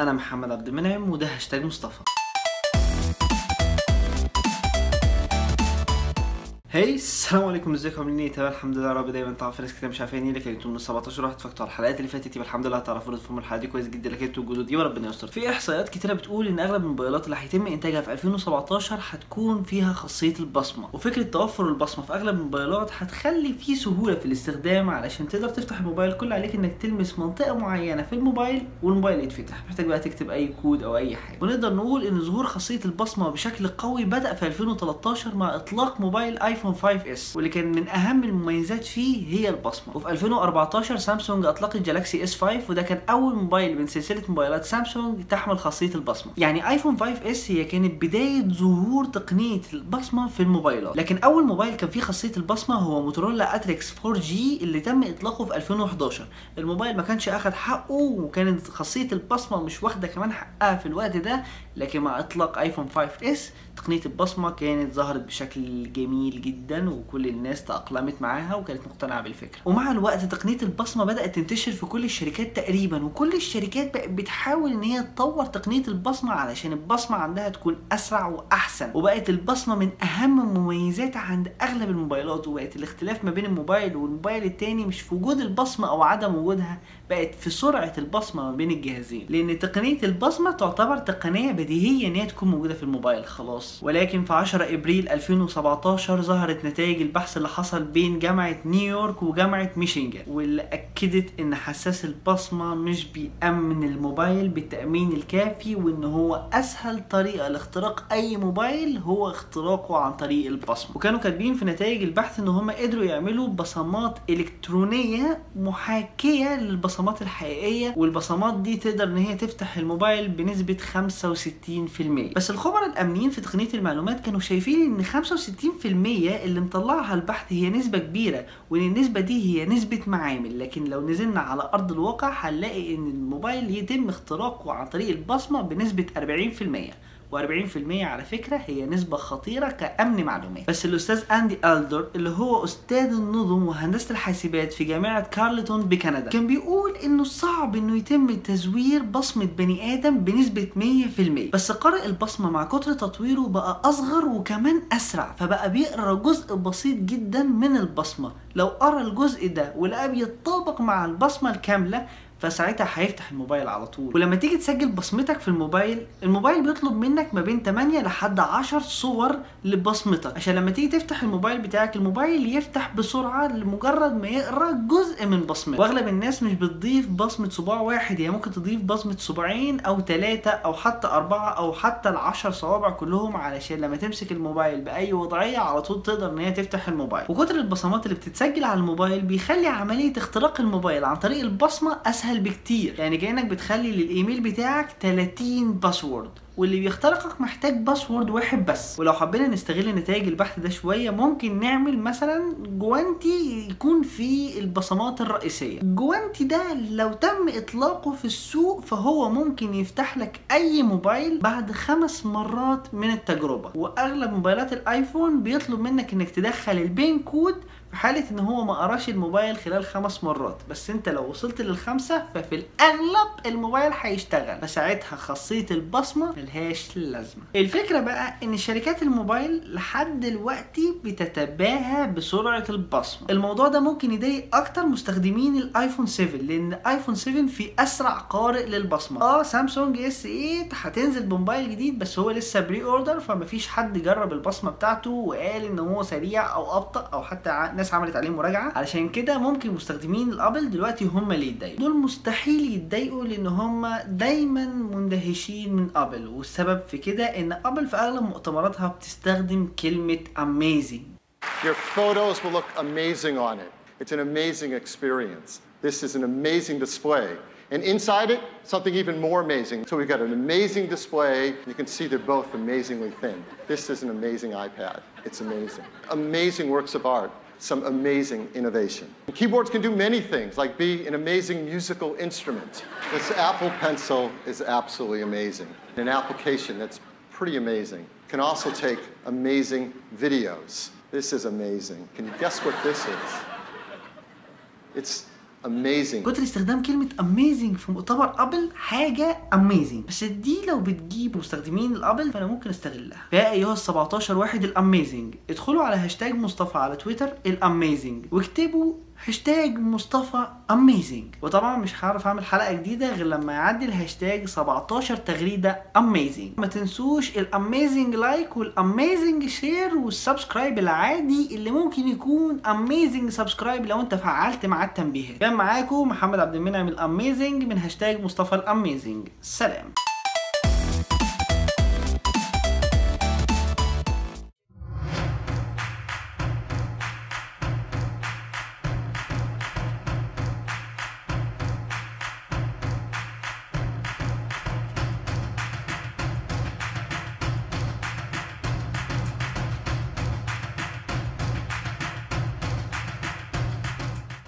أنا محمد عبد المنعم وده هاشتاج مصطفى. Hi السلام عليكم ازيكم؟ عاملين إيه؟ تمام الحمد لله رب دايما تعرف ناس كتير مش عارفين لكن أنتم من 17 واحد فاكتوا على الحلقات اللي فاتت يبقى الحمد لله هتعرفوا تفهموا الحلقة دي كويس جدا لكن أنتوا الجدد دي وربنا يستر. في احصائيات كتيرة بتقول إن أغلب الموبايلات اللي هيتم إنتاجها في 2017 هتكون فيها خاصية البصمة وفكرة توفر البصمة في أغلب الموبايلات هتخلي في سهولة في الاستخدام علشان تقدر تفتح الموبايل كل عليك إنك تلمس منطقة معينة في الموبايل والموبايل يتفتح محتاج بقى تكتب أي كود أو أي حاجة. ونقدر نقول إن ظهور خاصية البصمة بشكل قوي بدأ في 2013 مع إطلاق موبايل ايفون 5 اس واللي كان من أهم المميزات فيه هي البصمة. وفي 2014 سامسونج أطلقت جالاكسي اس 5 وده كان أول موبايل من سلسلة موبايلات سامسونج تحمل خاصية البصمة. يعني ايفون 5 اس هي كانت بداية ظهور تقنية البصمة في الموبايلات. لكن أول موبايل كان فيه خاصية البصمة هو موتورولا اتريكس 4 جي اللي تم إطلاقه في 2011 الموبايل ما كانش أخد حقه وكانت خاصية البصمة مش واخدة كمان حقها في الوقت ده لكن مع إطلاق ايفون 5 اس تقنية البصمة كانت ظهرت بشكل جميل جدا وكل الناس تأقلمت معاها وكانت مقتنعة بالفكرة. ومع الوقت تقنية البصمة بدأت تنتشر في كل الشركات تقريبا وكل الشركات بقت بتحاول إن هي تطور تقنية البصمة علشان البصمة عندها تكون أسرع وأحسن. وبقت البصمة من أهم المميزات عند أغلب الموبايلات وبقت الاختلاف ما بين الموبايل والموبايل التاني مش في وجود البصمة أو عدم وجودها بقت في سرعة البصمة ما بين الجهازين لأن تقنية البصمة تعتبر تقنية بديهية إن هي تكون موجودة في الموبايل خلاص. ولكن في 10 إبريل 2017 ظهرت نتائج البحث اللي حصل بين جامعة نيويورك وجامعة ميشيغان واللي أكدت إن حساس البصمة مش بيأمن الموبايل بالتأمين الكافي وإن هو أسهل طريقة لاختراق أي موبايل هو اختراقه عن طريق البصمة. وكانوا كاتبين في نتائج البحث إن هم قدروا يعملوا بصمات إلكترونية محاكية للبصمات الحقيقية والبصمات دي تقدر إن هي تفتح الموبايل بنسبة 65% بس الخبراء الأمنيين في تقنية المعلومات كانوا شايفين إن 65% اللي مطلعها البحث هي نسبة كبيرة وإن النسبة دي هي نسبة معامل. لكن لو نزلنا على أرض الواقع هنلاقي إن الموبايل يتم اختراقه عن طريق البصمة بنسبة 40% و40% على فكرة هي نسبة خطيرة كأمن معلومات. بس الأستاذ أندي ألدر اللي هو أستاذ النظم وهندسة الحاسبات في جامعة كارلتون بكندا كان بيقول إنه صعب إنه يتم تزوير بصمة بني آدم بنسبة 100% بس قارئ البصمة مع كتر تطويره بقى أصغر وكمان أسرع فبقى بيقرأ جزء بسيط جدا من البصمة. لو قرأ الجزء ده ولقاه بيتطابق مع البصمة الكاملة فساعتها هيفتح الموبايل على طول. ولما تيجي تسجل بصمتك في الموبايل الموبايل بيطلب منك ما بين 8 لحد 10 صور لبصمتك. عشان لما تيجي تفتح الموبايل بتاعك الموبايل يفتح بسرعة لمجرد ما يقرأ جزء من بصمتك. واغلب الناس مش بتضيف بصمة صباع واحد هي ممكن تضيف بصمة صباعين أو ثلاثة أو حتى أربعة أو حتى العشر صوابع كلهم علشان لما تمسك الموبايل بأي وضعية على طول تقدر إن هي تفتح الموبايل. وكتر البصمات اللي بتتسجل على الموبايل بيخلي عملية اختراق الموبايل عن طريق البصمة أسهل أسهل بكتير. يعني كأنك بتخلي للإيميل بتاعك 30 باسورد واللي بيخترقك محتاج password واحد بس. ولو حبينا نستغل نتائج البحث ده شوية ممكن نعمل مثلا جوانتي يكون فيه البصمات الرئيسية. جوانتي ده لو تم إطلاقه في السوق فهو ممكن يفتح لك أي موبايل بعد خمس مرات من التجربة. وأغلب موبايلات الآيفون بيطلب منك إنك تدخل ال PIN code في حالة إن هو ما قراش الموبايل خلال خمس مرات بس أنت لو وصلت للخمسة ففي الأغلب الموبايل هيشتغل. فساعتها خاصية البصمة ملهاش لازمة. الفكرة بقى إن شركات الموبايل لحد دلوقتي بتتباهى بسرعة البصمة. الموضوع ده ممكن يضايق أكتر مستخدمين الآيفون 7 لأن آيفون 7 في أسرع قارئ للبصمة. آه سامسونج إس 8 هتنزل بموبايل جديد بس هو لسه pre-order فمفيش حد جرب البصمة بتاعته وقال إن هو سريع أو أبطأ أو حتى ناس عملت عليه مراجعه علشان كده ممكن مستخدمين الابل دلوقتي هم اللي يتضايقوا دول مستحيل يتضايقوا لأن هم دايما مندهشين من ابل والسبب في كده ان ابل في اغلب مؤتمراتها بتستخدم كلمه amazing Your photos will look amazing on it. It's an amazing experience. This is an amazing display. And inside it, something even more amazing. So we've got an amazing display. You can see they're both amazingly thin. This is an amazing iPad. It's amazing. Amazing works of art some amazing innovation. Keyboards can do many things, like be an amazing musical instrument. This Apple Pencil is absolutely amazing. An application that's pretty amazing. Can also take amazing videos. This is amazing. Can you guess what this is? It's amazing. كتر استخدام كلمة amazing في مؤتمر ابل حاجة amazing بس دي لو بتجيب مستخدمين الابل فأنا ممكن أستغلها. فيا أيها ال 17 واحد ال amazing ادخلوا على هاشتاج مصطفى على تويتر ال amazing واكتبوا هاشتاج مصطفى amazing وطبعا مش هعرف أعمل حلقة جديدة غير لما يعدي الهاشتاج 17 تغريدة amazing ما تنسوش ال amazing like وال amazing share وال subscribe العادي اللي ممكن يكون amazing subscribe لو أنت فعلت مع التنبيهات. كان معاكم محمد عبد المنعم ال amazing من هاشتاج مصطفى ال amazing سلام.